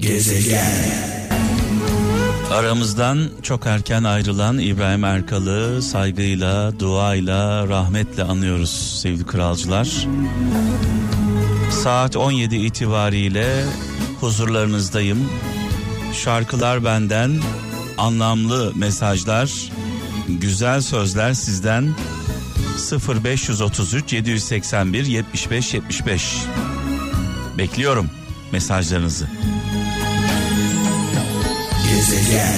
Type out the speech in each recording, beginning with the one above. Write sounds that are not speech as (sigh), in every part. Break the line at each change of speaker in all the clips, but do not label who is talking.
Gezegen Aramızdan çok erken ayrılan İbrahim Erkal'ı saygıyla, duayla, rahmetle anıyoruz sevgili kralcılar. Saat 17 itibariyle huzurlarınızdayım. Şarkılar benden, anlamlı mesajlar, güzel sözler sizden 0533 781 75 75 bekliyorum mesajlarınızı. Gezegen.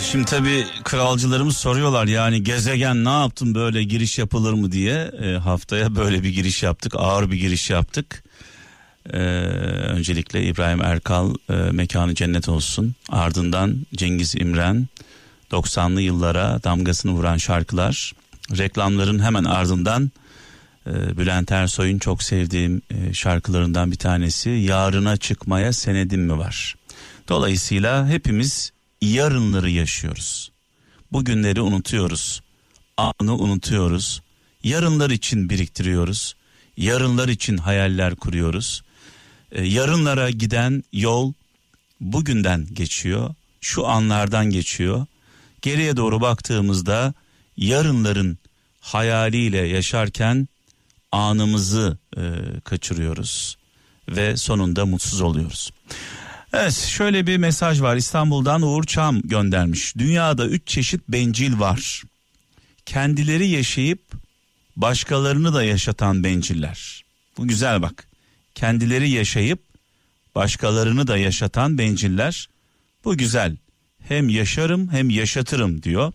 Şimdi tabii kralcılarımız soruyorlar yani gezegen ne yaptın böyle giriş yapılır mı diye e, haftaya böyle bir giriş yaptık ağır bir giriş yaptık. E, öncelikle İbrahim Erkal e, mekanı cennet olsun ardından Cengiz İmren 90'lı yıllara damgasını vuran şarkılar reklamların hemen ardından e, Bülent Ersoy'un çok sevdiğim e, şarkılarından bir tanesi Yarına çıkmaya senedim mi var. Dolayısıyla hepimiz yarınları yaşıyoruz. Bugünleri unutuyoruz. Anı unutuyoruz. Yarınlar için biriktiriyoruz. Yarınlar için hayaller kuruyoruz. E, yarınlara giden yol bugünden geçiyor. Şu anlardan geçiyor. Geriye doğru baktığımızda yarınların hayaliyle yaşarken anımızı e, kaçırıyoruz ve sonunda mutsuz oluyoruz. Evet şöyle bir mesaj var İstanbul'dan Uğur Çam göndermiş. Dünyada üç çeşit bencil var. Kendileri yaşayıp başkalarını da yaşatan benciller. Bu güzel bak. Kendileri yaşayıp başkalarını da yaşatan benciller. Bu güzel. Hem yaşarım hem yaşatırım diyor.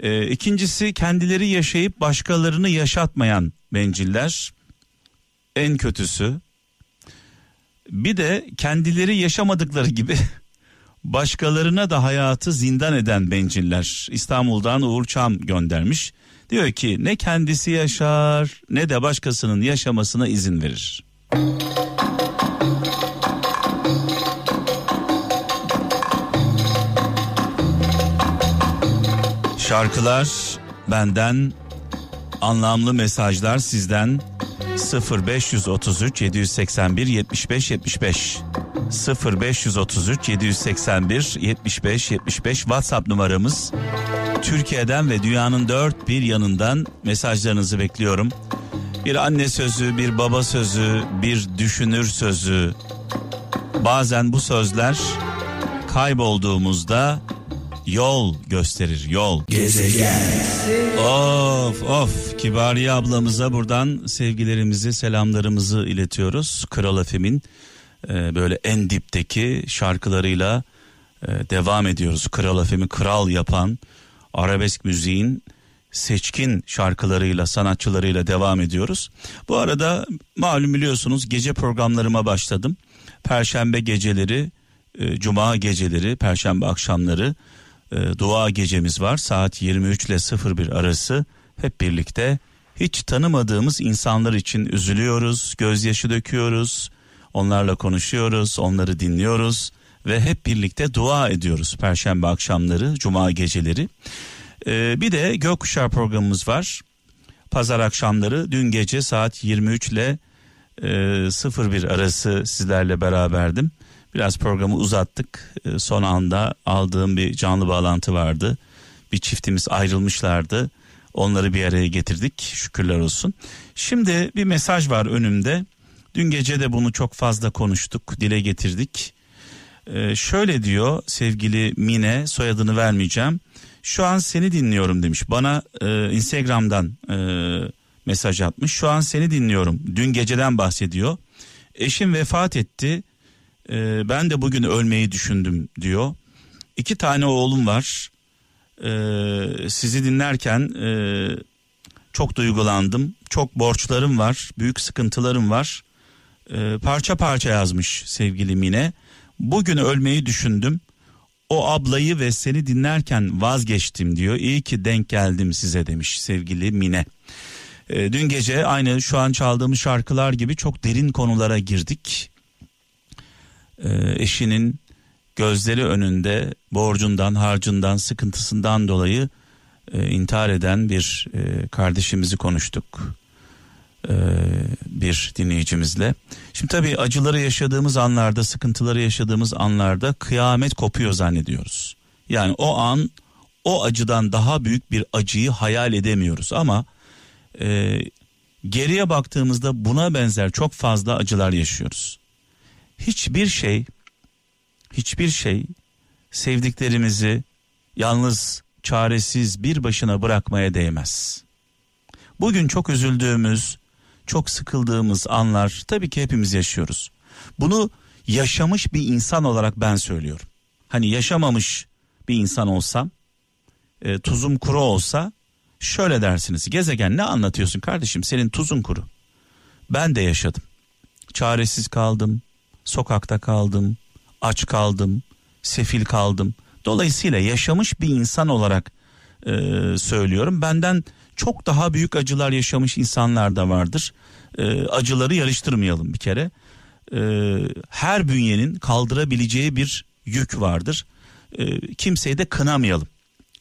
Ee, ikincisi kendileri yaşayıp başkalarını yaşatmayan benciller. En kötüsü bir de kendileri yaşamadıkları gibi başkalarına da hayatı zindan eden benciller. İstanbul'dan Uğur Çam göndermiş. Diyor ki ne kendisi yaşar ne de başkasının yaşamasına izin verir. Şarkılar benden, anlamlı mesajlar sizden 0533 781 75 75 0533 781 75 75 WhatsApp numaramız. Türkiye'den ve dünyanın dört bir yanından mesajlarınızı bekliyorum. Bir anne sözü, bir baba sözü, bir düşünür sözü. Bazen bu sözler kaybolduğumuzda yol gösterir yol. Gezegen. Of of Kibariye ablamıza buradan sevgilerimizi selamlarımızı iletiyoruz. Kral Efem'in e, böyle en dipteki şarkılarıyla e, devam ediyoruz. Kral Efem'i kral yapan arabesk müziğin seçkin şarkılarıyla sanatçılarıyla devam ediyoruz. Bu arada malum biliyorsunuz gece programlarıma başladım. Perşembe geceleri, e, cuma geceleri, perşembe akşamları e, dua gecemiz var. Saat 23 ile 01 arası hep birlikte hiç tanımadığımız insanlar için üzülüyoruz, gözyaşı döküyoruz, onlarla konuşuyoruz, onları dinliyoruz ve hep birlikte dua ediyoruz perşembe akşamları, cuma geceleri. Ee, bir de gökkuşağı programımız var. Pazar akşamları dün gece saat 23 ile e, 01 arası sizlerle beraberdim. Biraz programı uzattık. Ee, son anda aldığım bir canlı bağlantı vardı. Bir çiftimiz ayrılmışlardı. Onları bir araya getirdik. Şükürler olsun. Şimdi bir mesaj var önümde. Dün gece de bunu çok fazla konuştuk, dile getirdik. Ee, şöyle diyor sevgili Mine, soyadını vermeyeceğim. Şu an seni dinliyorum demiş. Bana e, Instagram'dan e, mesaj atmış. Şu an seni dinliyorum. Dün geceden bahsediyor. Eşim vefat etti e, ben de bugün ölmeyi düşündüm diyor. İki tane oğlum var. E, sizi dinlerken e, çok duygulandım. Çok borçlarım var, büyük sıkıntılarım var. E, parça parça yazmış sevgili Mine. Bugün ölmeyi düşündüm. O ablayı ve seni dinlerken vazgeçtim diyor. İyi ki denk geldim size demiş sevgili Mine. E, dün gece aynı şu an çaldığımız şarkılar gibi çok derin konulara girdik eşinin gözleri önünde borcundan, harcından, sıkıntısından dolayı e, intihar eden bir e, kardeşimizi konuştuk. e, bir dinleyicimizle. Şimdi tabii acıları yaşadığımız anlarda, sıkıntıları yaşadığımız anlarda kıyamet kopuyor zannediyoruz. Yani o an o acıdan daha büyük bir acıyı hayal edemiyoruz ama e, geriye baktığımızda buna benzer çok fazla acılar yaşıyoruz. Hiçbir şey hiçbir şey sevdiklerimizi yalnız çaresiz bir başına bırakmaya değmez. Bugün çok üzüldüğümüz, çok sıkıldığımız anlar tabii ki hepimiz yaşıyoruz. Bunu yaşamış bir insan olarak ben söylüyorum. Hani yaşamamış bir insan olsam, e, tuzum kuru olsa şöyle dersiniz. Gezegen ne anlatıyorsun kardeşim senin tuzun kuru. Ben de yaşadım. Çaresiz kaldım, sokakta kaldım, aç kaldım, sefil kaldım. Dolayısıyla yaşamış bir insan olarak e, söylüyorum. Benden çok daha büyük acılar yaşamış insanlar da vardır. E, acıları yarıştırmayalım bir kere. E, her bünyenin kaldırabileceği bir yük vardır. E, kimseyi de kınamayalım.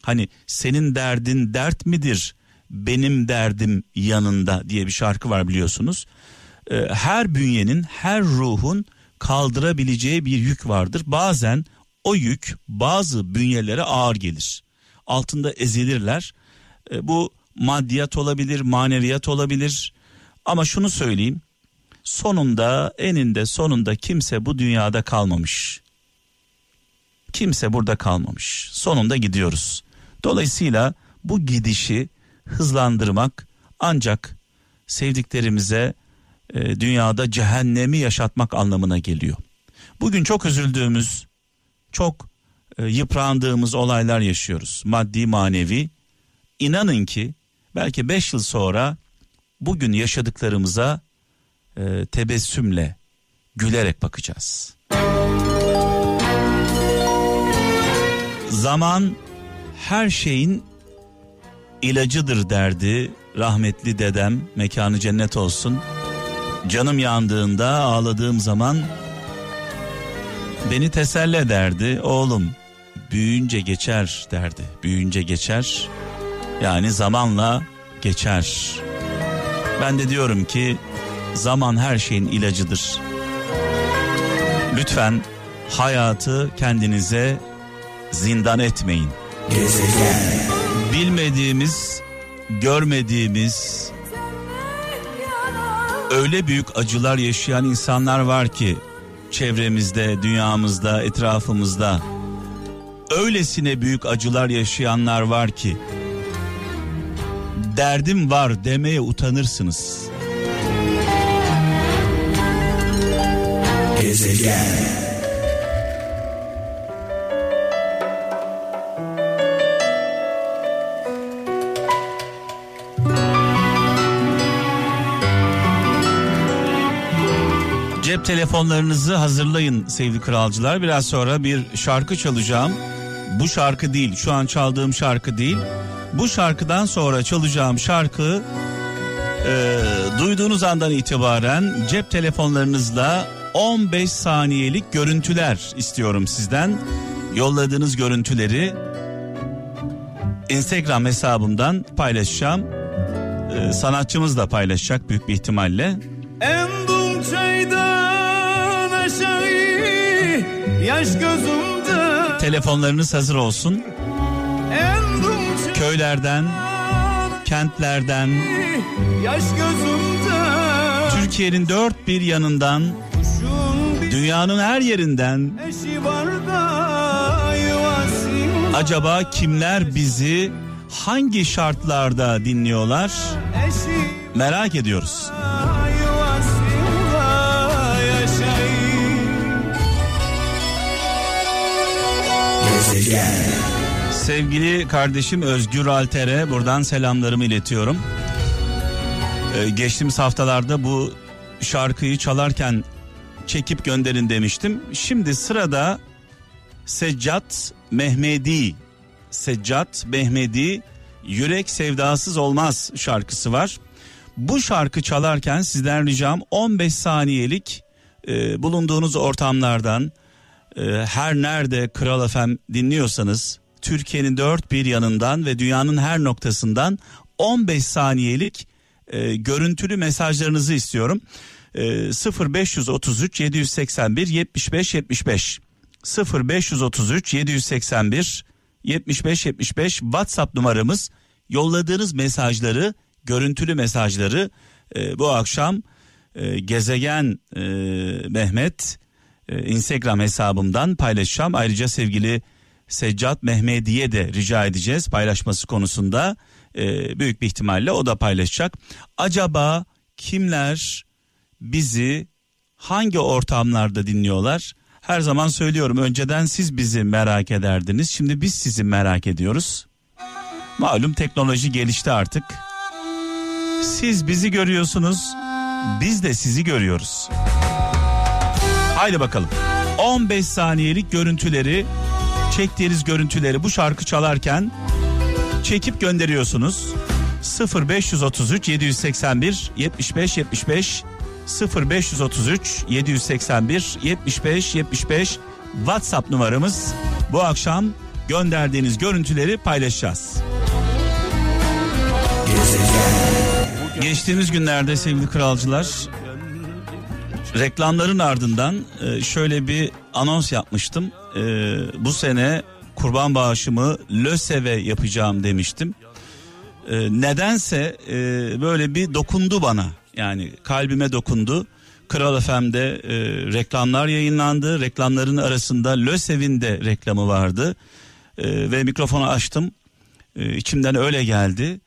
Hani senin derdin dert midir? Benim derdim yanında diye bir şarkı var biliyorsunuz. E, her bünyenin, her ruhun kaldırabileceği bir yük vardır. Bazen o yük bazı bünyelere ağır gelir. Altında ezilirler. E, bu maddiyat olabilir, maneviyat olabilir. Ama şunu söyleyeyim. Sonunda eninde sonunda kimse bu dünyada kalmamış. Kimse burada kalmamış. Sonunda gidiyoruz. Dolayısıyla bu gidişi hızlandırmak ancak sevdiklerimize e, dünyada cehennemi yaşatmak anlamına geliyor. Bugün çok üzüldüğümüz, çok e, yıprandığımız olaylar yaşıyoruz. Maddi manevi. İnanın ki belki beş yıl sonra bugün yaşadıklarımıza e, tebessümle, gülerek bakacağız. Zaman her şeyin ilacıdır derdi rahmetli dedem mekanı cennet olsun. Canım yandığında ağladığım zaman beni teselli ederdi. Oğlum büyüyünce geçer derdi. Büyüyünce geçer. Yani zamanla geçer. Ben de diyorum ki zaman her şeyin ilacıdır. Lütfen hayatı kendinize zindan etmeyin. Gezegen. Bilmediğimiz, görmediğimiz öyle büyük acılar yaşayan insanlar var ki çevremizde, dünyamızda, etrafımızda öylesine büyük acılar yaşayanlar var ki derdim var demeye utanırsınız. Gezegen Telefonlarınızı hazırlayın sevgili kralcılar. Biraz sonra bir şarkı çalacağım. Bu şarkı değil, şu an çaldığım şarkı değil. Bu şarkıdan sonra çalacağım şarkı e, duyduğunuz andan itibaren cep telefonlarınızla 15 saniyelik görüntüler istiyorum sizden. Yolladığınız görüntüleri Instagram hesabımdan paylaşacağım. Ee, sanatçımız da paylaşacak büyük bir ihtimalle. Endum çaydan aşağı yaş gözümde Telefonlarınız hazır olsun. Köylerden, kentlerden, yaş gözümde Türkiye'nin dört bir yanından, dünyanın her yerinden acaba kimler bizi hangi şartlarda dinliyorlar? Merak ediyoruz. Sevgili kardeşim Özgür Alter'e buradan selamlarımı iletiyorum. Ee, geçtiğimiz haftalarda bu şarkıyı çalarken çekip gönderin demiştim. Şimdi sırada Seccat Mehmedi Seccat Mehmedi Yürek Sevdasız Olmaz şarkısı var. Bu şarkı çalarken sizden ricam 15 saniyelik e, bulunduğunuz ortamlardan her nerede Kral FM dinliyorsanız Türkiye'nin dört bir yanından ve dünyanın her noktasından 15 saniyelik e, görüntülü mesajlarınızı istiyorum. E, 0533 781 75 75 0533 781 75 75 WhatsApp numaramız. Yolladığınız mesajları, görüntülü mesajları e, bu akşam e, gezegen e, Mehmet e, Instagram hesabımdan paylaşacağım. Ayrıca sevgili Seccat Mehmedi'ye de rica edeceğiz paylaşması konusunda. E, büyük bir ihtimalle o da paylaşacak. Acaba kimler bizi hangi ortamlarda dinliyorlar? Her zaman söylüyorum önceden siz bizi merak ederdiniz. Şimdi biz sizi merak ediyoruz. Malum teknoloji gelişti artık. Siz bizi görüyorsunuz. Biz de sizi görüyoruz. Haydi bakalım. 15 saniyelik görüntüleri, çektiğiniz görüntüleri bu şarkı çalarken çekip gönderiyorsunuz. 0533 781 75 75 0533 781 75 75 WhatsApp numaramız. Bu akşam gönderdiğiniz görüntüleri paylaşacağız. Geçtiğimiz günlerde sevgili kralcılar reklamların ardından e, şöyle bir anons yapmıştım. E, bu sene kurban bağışımı LÖSEV'e yapacağım demiştim. E, nedense böyle bir dokundu bana. Yani kalbime dokundu. Kral FM'de reklamlar yayınlandı. Reklamların arasında LÖSEV'in de reklamı vardı. ve mikrofonu açtım. İçimden öyle geldi.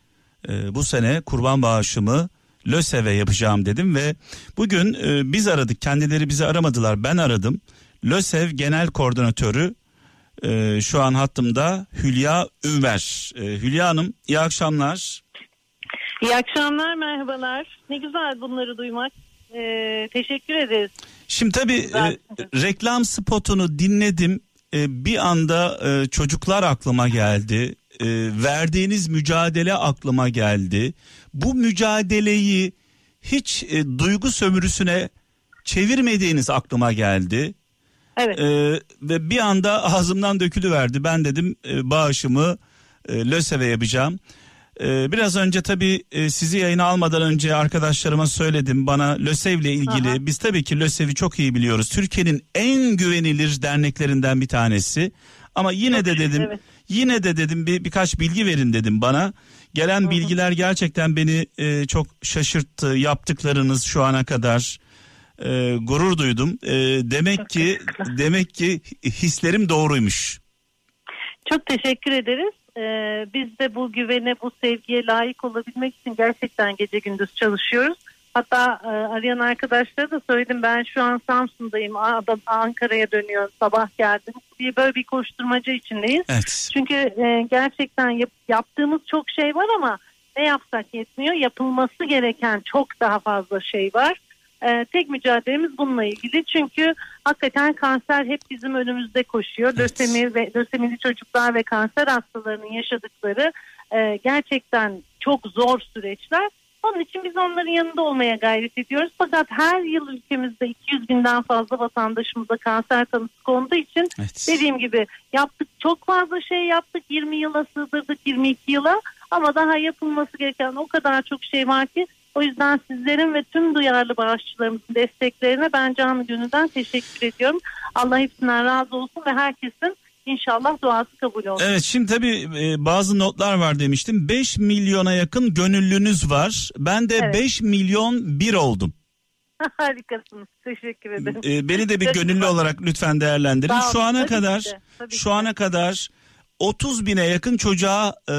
bu sene kurban bağışımı LÖSEV'e yapacağım dedim ve bugün e, biz aradık kendileri bizi aramadılar ben aradım. LÖSEV Genel Koordinatörü e, şu an hattımda Hülya Ünver. E, Hülya Hanım iyi akşamlar.
İyi akşamlar merhabalar ne güzel bunları duymak ee, teşekkür ederiz.
Şimdi tabii e, reklam spotunu dinledim e, bir anda e, çocuklar aklıma geldi e, verdiğiniz mücadele aklıma geldi. Bu mücadeleyi hiç e, duygu sömürüsüne çevirmediğiniz aklıma geldi.
Evet.
E, ve bir anda ağzımdan dökülüverdi. Ben dedim e, bağışımı e, LÖSEV'e yapacağım. E, biraz önce tabii e, sizi yayına almadan önce arkadaşlarıma söyledim. Bana LÖSEV ile ilgili Aha. biz tabii ki LÖSEV'i çok iyi biliyoruz. Türkiye'nin en güvenilir derneklerinden bir tanesi. Ama yine çok de dedim evet. Yine de dedim bir birkaç bilgi verin dedim bana. Gelen Hı-hı. bilgiler gerçekten beni e, çok şaşırttı. Yaptıklarınız şu ana kadar e, gurur duydum. E, demek ki demek ki hislerim doğruymuş.
Çok teşekkür ederiz. Ee, biz de bu güvene, bu sevgiye layık olabilmek için gerçekten gece gündüz çalışıyoruz. Hatta e, arayan arkadaşlara da söyledim ben şu an Samsun'dayım Ankara'ya dönüyorum sabah geldim diye böyle bir koşturmaca içindeyiz.
Evet.
Çünkü e, gerçekten yap, yaptığımız çok şey var ama ne yapsak yetmiyor yapılması gereken çok daha fazla şey var. E, tek mücadelemiz bununla ilgili çünkü hakikaten kanser hep bizim önümüzde koşuyor. Evet. Lösemi ve lösemili çocuklar ve kanser hastalarının yaşadıkları e, gerçekten çok zor süreçler onun için biz onların yanında olmaya gayret ediyoruz. Fakat her yıl ülkemizde 200 binden fazla vatandaşımıza kanser tanısı konduğu için evet. dediğim gibi yaptık çok fazla şey yaptık 20 yıla sığdırdık 22 yıla ama daha yapılması gereken o kadar çok şey var ki o yüzden sizlerin ve tüm duyarlı bağışçılarımızın desteklerine ben canı gönülden teşekkür ediyorum. Allah hepsinden razı olsun ve herkesin İnşallah duası kabul olur.
Evet şimdi tabii e, bazı notlar var demiştim. 5 milyona yakın gönüllünüz var. Ben de evet. 5 milyon bir oldum. (laughs)
Harikasınız. Teşekkür ederim.
E, beni de bir gönüllü olarak lütfen değerlendirin. Sağ şu ana kadar şu ana kadar 30 bine yakın çocuğa e,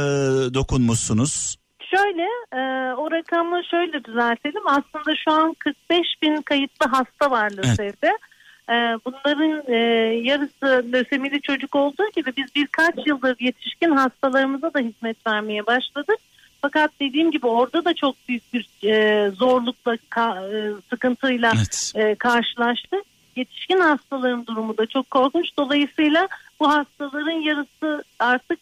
dokunmuşsunuz.
Şöyle e, o rakamı şöyle düzeltelim. Aslında şu an 45 bin kayıtlı hasta var LÖSEV'de. Evet. Ee, bunların e, yarısı lösemili çocuk olduğu gibi biz birkaç yıldır yetişkin hastalarımıza da hizmet vermeye başladık. Fakat dediğim gibi orada da çok büyük bir e, zorlukla, e, sıkıntıyla evet. karşılaştık. Yetişkin hastaların durumu da çok korkunç. Dolayısıyla bu hastaların yarısı artık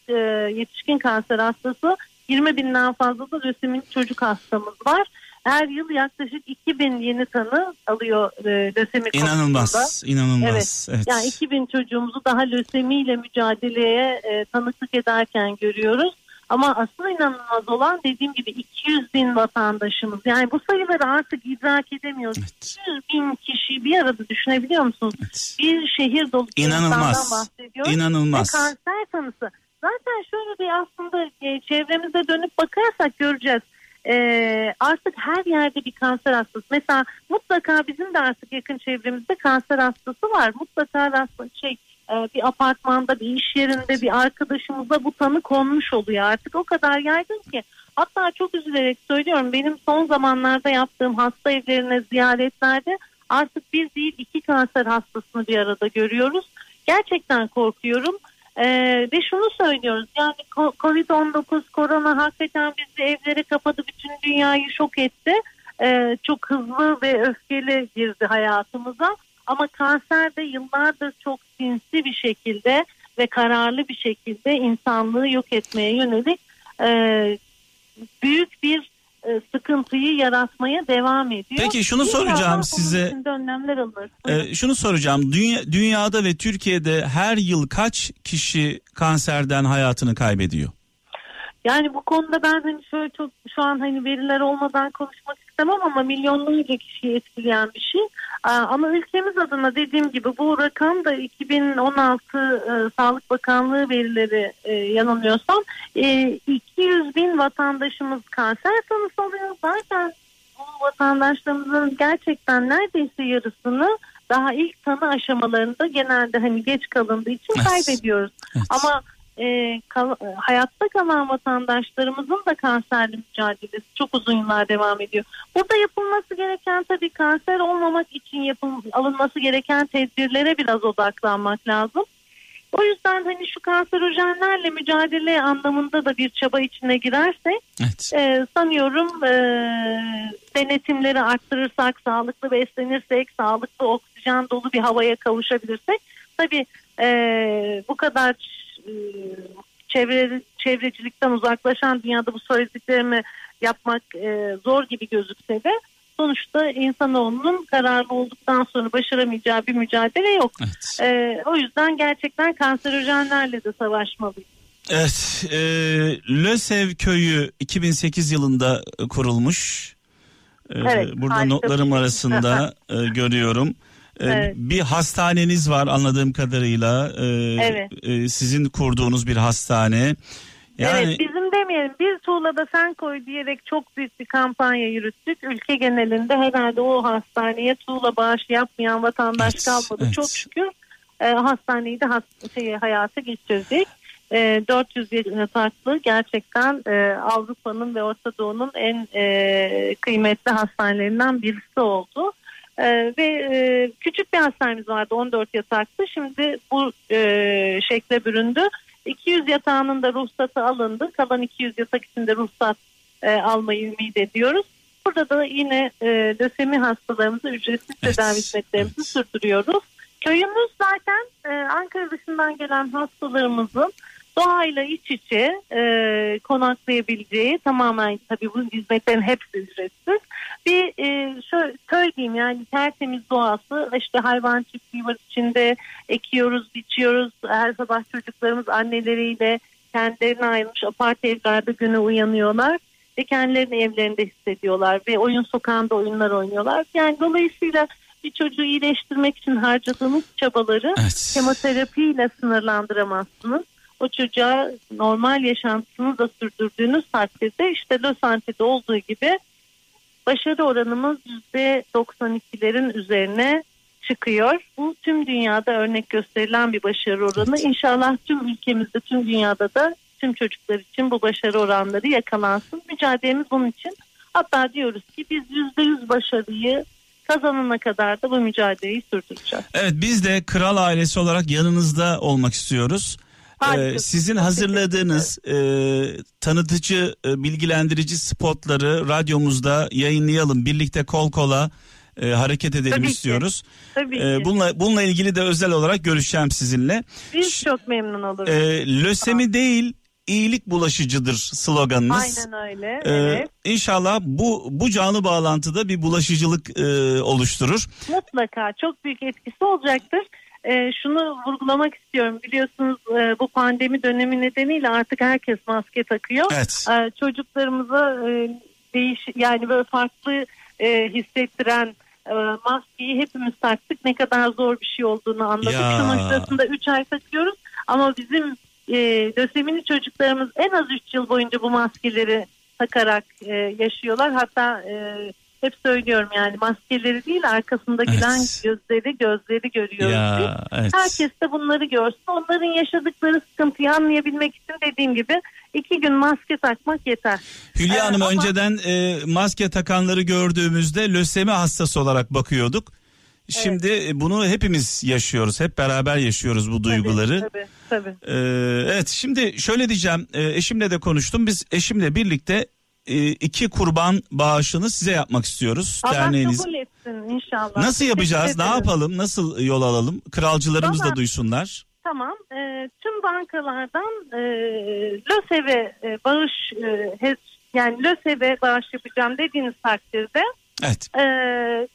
yetişkin kanser hastası 20 binden fazla da lösemili çocuk hastamız var her yıl yaklaşık 2000 yeni tanı alıyor e, lösemi
İnanılmaz,
konusunda.
inanılmaz. Evet. evet.
Yani 2000 çocuğumuzu daha lösemiyle mücadeleye e, tanıklık ederken görüyoruz. Ama asıl inanılmaz olan dediğim gibi 200 bin vatandaşımız. Yani bu sayıları artık idrak edemiyoruz. Evet. 100 bin kişi bir arada düşünebiliyor musunuz? Evet. Bir şehir dolu
İnanılmaz. bahsediyoruz. İnanılmaz.
Ve kanser tanısı. Zaten şöyle bir aslında e, çevremize dönüp bakarsak göreceğiz. Ee, artık her yerde bir kanser hastası. Mesela mutlaka bizim de artık yakın çevremizde kanser hastası var. Mutlaka rastlı şey e, bir apartmanda, bir iş yerinde bir arkadaşımıza bu tanı konmuş oluyor artık. O kadar yaygın ki. Hatta çok üzülerek söylüyorum benim son zamanlarda yaptığım hasta evlerine ziyaretlerde artık bir değil iki kanser hastasını bir arada görüyoruz. Gerçekten korkuyorum. Ee, ve şunu söylüyoruz yani Covid-19 korona hakikaten bizi evlere kapadı bütün dünyayı şok etti. Ee, çok hızlı ve öfkeli girdi hayatımıza ama kanser de yıllardır çok sinsi bir şekilde ve kararlı bir şekilde insanlığı yok etmeye yönelik e, büyük bir sıkıntıyı yaratmaya devam ediyor.
Peki şunu bir soracağım size.
Önlemler alır.
Ee, şunu soracağım. Dünya, dünyada ve Türkiye'de her yıl kaç kişi kanserden hayatını kaybediyor?
Yani bu konuda ben hani şöyle çok şu an hani veriler olmadan konuşmak istemem ama milyonlarca kişiyi etkileyen bir şey. Ama ülkemiz adına dediğim gibi bu rakam da 2016 e, Sağlık Bakanlığı verileri e, yanılmıyorsam e, 200 bin vatandaşımız kanser tanısı alıyor. Zaten bu vatandaşlarımızın gerçekten neredeyse yarısını daha ilk tanı aşamalarında genelde hani geç kalındığı için kaybediyoruz. Evet. Ama e, kal, e, hayatta kalan vatandaşlarımızın da kanserli mücadelesi çok uzun yıllar devam ediyor. Burada yapılması gereken tabii kanser olmamak için yapıl, alınması gereken tedbirlere biraz odaklanmak lazım. O yüzden hani şu kanserojenlerle mücadele anlamında da bir çaba içine girersek evet. e, sanıyorum e, denetimleri arttırırsak, sağlıklı beslenirsek, sağlıklı oksijen dolu bir havaya kavuşabilirsek tabii e, bu kadar çevre, çevrecilikten uzaklaşan dünyada bu söylediklerimi yapmak e, zor gibi gözükse de sonuçta insanoğlunun kararlı olduktan sonra başaramayacağı bir mücadele yok. Evet. E, o yüzden gerçekten kanserojenlerle de savaşmalıyız.
Evet, e, Lösev köyü 2008 yılında kurulmuş. E, evet, burada notlarım arasında (laughs) e, görüyorum. Ee, evet. Bir hastaneniz var anladığım kadarıyla. Ee, evet. E, sizin kurduğunuz bir hastane.
Yani... Evet bizim demeyelim bir tuğlada sen koy diyerek çok büyük bir kampanya yürüttük. Ülke genelinde herhalde o hastaneye tuğla bağış yapmayan vatandaş evet, kalmadı. Evet. Çok şükür e, hastaneyi de hast- şey, hayata geçirdik. E, 400 yataklı gerçekten e, Avrupa'nın ve Orta Doğu'nun en e, kıymetli hastanelerinden birisi oldu. Ee, ve e, küçük bir hastanemiz vardı 14 yataklı. Şimdi bu e, şekle büründü. 200 yatağının da ruhsatı alındı. Kalan 200 yatak için de ruhsat e, almayı ümit ediyoruz. Burada da yine e, lösemi hastalarımızı ücretsiz evet. tedavi hizmetlerimizi evet. sürdürüyoruz. Köyümüz zaten e, Ankara dışından gelen hastalarımızın doğayla iç içe e, konaklayabileceği tamamen tabii bu hizmetlerin hepsi ücretsiz. Bir e, şöyle söyleyeyim yani tertemiz doğası işte hayvan çiftliği var içinde ekiyoruz biçiyoruz her sabah çocuklarımız anneleriyle kendilerine ayrılmış apart evlerde güne uyanıyorlar ve kendilerini evlerinde hissediyorlar ve oyun sokağında oyunlar oynuyorlar. Yani dolayısıyla bir çocuğu iyileştirmek için harcadığımız çabaları evet. kemoterapiyle sınırlandıramazsınız o çocuğa normal yaşantısını da sürdürdüğünüz takdirde işte Los Antep'te olduğu gibi başarı oranımız %92'lerin üzerine çıkıyor. Bu tüm dünyada örnek gösterilen bir başarı oranı. İnşallah tüm ülkemizde, tüm dünyada da tüm çocuklar için bu başarı oranları yakalansın. Mücadelemiz bunun için. Hatta diyoruz ki biz %100 başarıyı kazanana kadar da bu mücadeleyi sürdüreceğiz.
Evet biz de kral ailesi olarak yanınızda olmak istiyoruz. Ee, sizin hazırladığınız e, tanıtıcı, e, bilgilendirici spotları radyomuzda yayınlayalım. Birlikte kol kola e, hareket edelim Tabii istiyoruz. Ki. Tabii e, bununla bununla ilgili de özel olarak görüşeceğim sizinle.
Biz Ş- çok memnun oluruz.
E, lösemi değil iyilik bulaşıcıdır sloganınız.
Aynen öyle. Ee, evet.
İnşallah bu bu canlı bağlantıda bir bulaşıcılık e, oluşturur.
Mutlaka çok büyük etkisi olacaktır. E, şunu vurgulamak istiyorum. Biliyorsunuz e, bu pandemi dönemi nedeniyle artık herkes maske takıyor.
Evet.
E, çocuklarımıza e, değiş yani böyle farklı e, hissettiren e, maskeyi hepimiz taktık. Ne kadar zor bir şey olduğunu anladık.
Ya.
Şunun sırasında 3 ay takıyoruz ama bizim e, lösemili çocuklarımız en az 3 yıl boyunca bu maskeleri takarak e, yaşıyorlar. Hatta e, hep söylüyorum yani maskeleri değil arkasında giden
Evet.
gözleri gözleri görüyoruz. biz.
Ya evet.
Herkes de bunları görsün. Onların yaşadıkları sıkıntıyı anlayabilmek için dediğim gibi iki gün maske takmak yeter.
Hülya
Ee,
Hanım
ama-
önceden e, maske takanları gördüğümüzde lösemi hastası olarak bakıyorduk. Şimdi e, bunu hepimiz yaşıyoruz. Hep beraber yaşıyoruz bu duyguları.
Tabii tabii. tabii.
Ee, evet şimdi şöyle diyeceğim e, eşimle de konuştum biz eşimle birlikte iki kurban bağışını size yapmak istiyoruz
Allah
derneğiniz.
kabul etsin inşallah.
Nasıl yapacağız ne yapalım nasıl yol alalım kralcılarımız da
Valla-
duysunlar.
Tamam. Ee, tüm bankalardan e, LÖSEV'e e, bağış e, yani LÖSEV'e bağış yapacağım dediğiniz takdirde
Evet
e,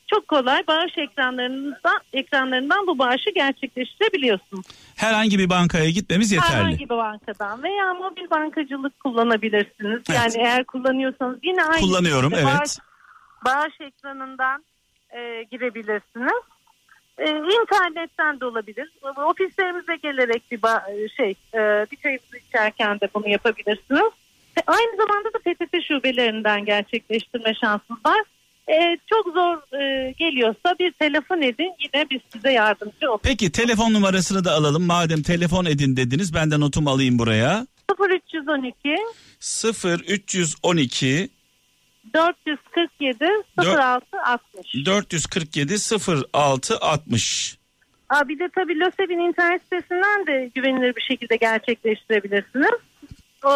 çok kolay bağış ekranlarından ekranlarından bu bağışı gerçekleştirebiliyorsunuz.
herhangi bir bankaya gitmemiz yeterli.
Herhangi bir bankadan veya mobil bankacılık kullanabilirsiniz.
Evet.
Yani eğer kullanıyorsanız yine aynı
Kullanıyorum evet.
Bağış, bağış ekranından e, girebilirsiniz. E, internetten de olabilir. Ofislerimize gelerek bir ba- şey e, bir çayımızı içerken de bunu yapabilirsiniz. E, Aynı zamanda da PTT şubelerinden gerçekleştirme şansınız var. E, çok zor e, geliyorsa bir telefon edin yine biz size yardımcı oluruz.
Peki telefon numarasını da alalım madem telefon edin dediniz ben de notumu alayım buraya.
0312
0 312
447 06 60.
447 06 60.
Aa, bir de tabii LÖSEV'in internet sitesinden de güvenilir bir şekilde gerçekleştirebilirsiniz. Ee,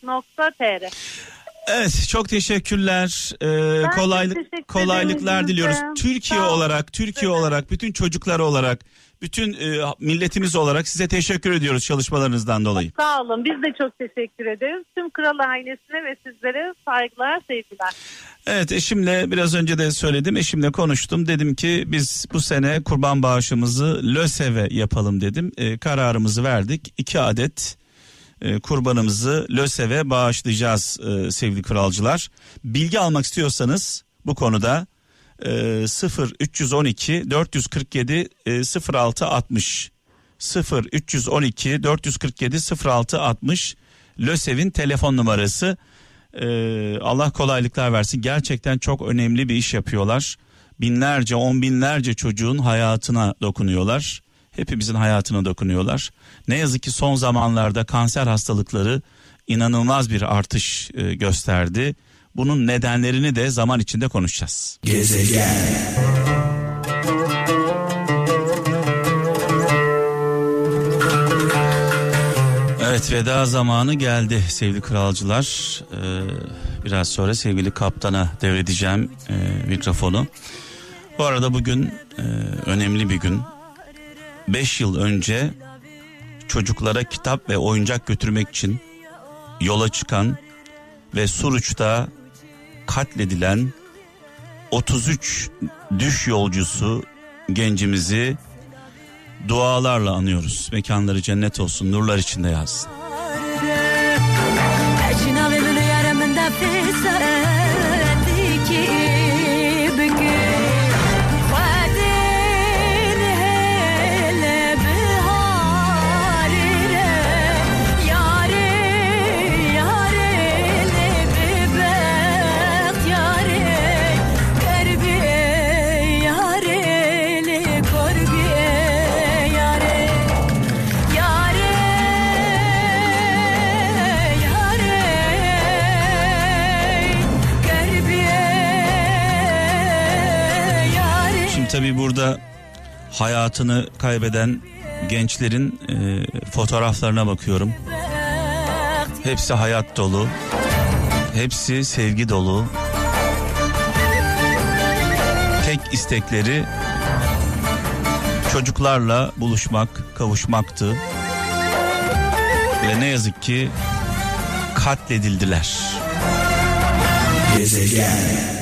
www.losev.org.tr
Evet çok teşekkürler. Ee, kolaylık
teşekkür
kolaylıklar diliyoruz. Türkiye
Sağ
olarak, Türkiye
Evet.
olarak, bütün çocuklar olarak, bütün e, milletimiz olarak size teşekkür ediyoruz çalışmalarınızdan dolayı.
Sağ olun biz de çok teşekkür ederiz. Tüm kral ailesine ve sizlere saygılar sevgiler.
Evet eşimle biraz önce de söyledim. Eşimle konuştum. Dedim ki biz bu sene kurban bağışımızı LÖSEV'e yapalım dedim. E, kararımızı verdik. İki adet e, kurbanımızı LÖSEV'e bağışlayacağız e, sevgili kralcılar. Bilgi almak istiyorsanız bu konuda e, 0 312 447 e, 06 60 0 312 447 06 60 LÖSEV'in telefon numarası. Ee, Allah kolaylıklar versin. Gerçekten çok önemli bir iş yapıyorlar. Binlerce, on binlerce çocuğun hayatına dokunuyorlar. Hepimizin hayatına dokunuyorlar. Ne yazık ki son zamanlarda kanser hastalıkları inanılmaz bir artış e, gösterdi. Bunun nedenlerini de zaman içinde konuşacağız. Evet veda zamanı geldi sevgili kralcılar. Ee, biraz sonra sevgili kaptana devredeceğim e, mikrofonu. Bu arada bugün e, önemli bir gün. 5 yıl önce çocuklara kitap ve oyuncak götürmek için yola çıkan ve Suruç'ta katledilen 33 düş yolcusu gencimizi dualarla anıyoruz. Mekanları cennet olsun, nurlar içinde yazsın. Hayatını kaybeden gençlerin e, fotoğraflarına bakıyorum. Hepsi hayat dolu. Hepsi sevgi dolu. Tek istekleri çocuklarla buluşmak, kavuşmaktı. Ve ne yazık ki katledildiler.
Gezegen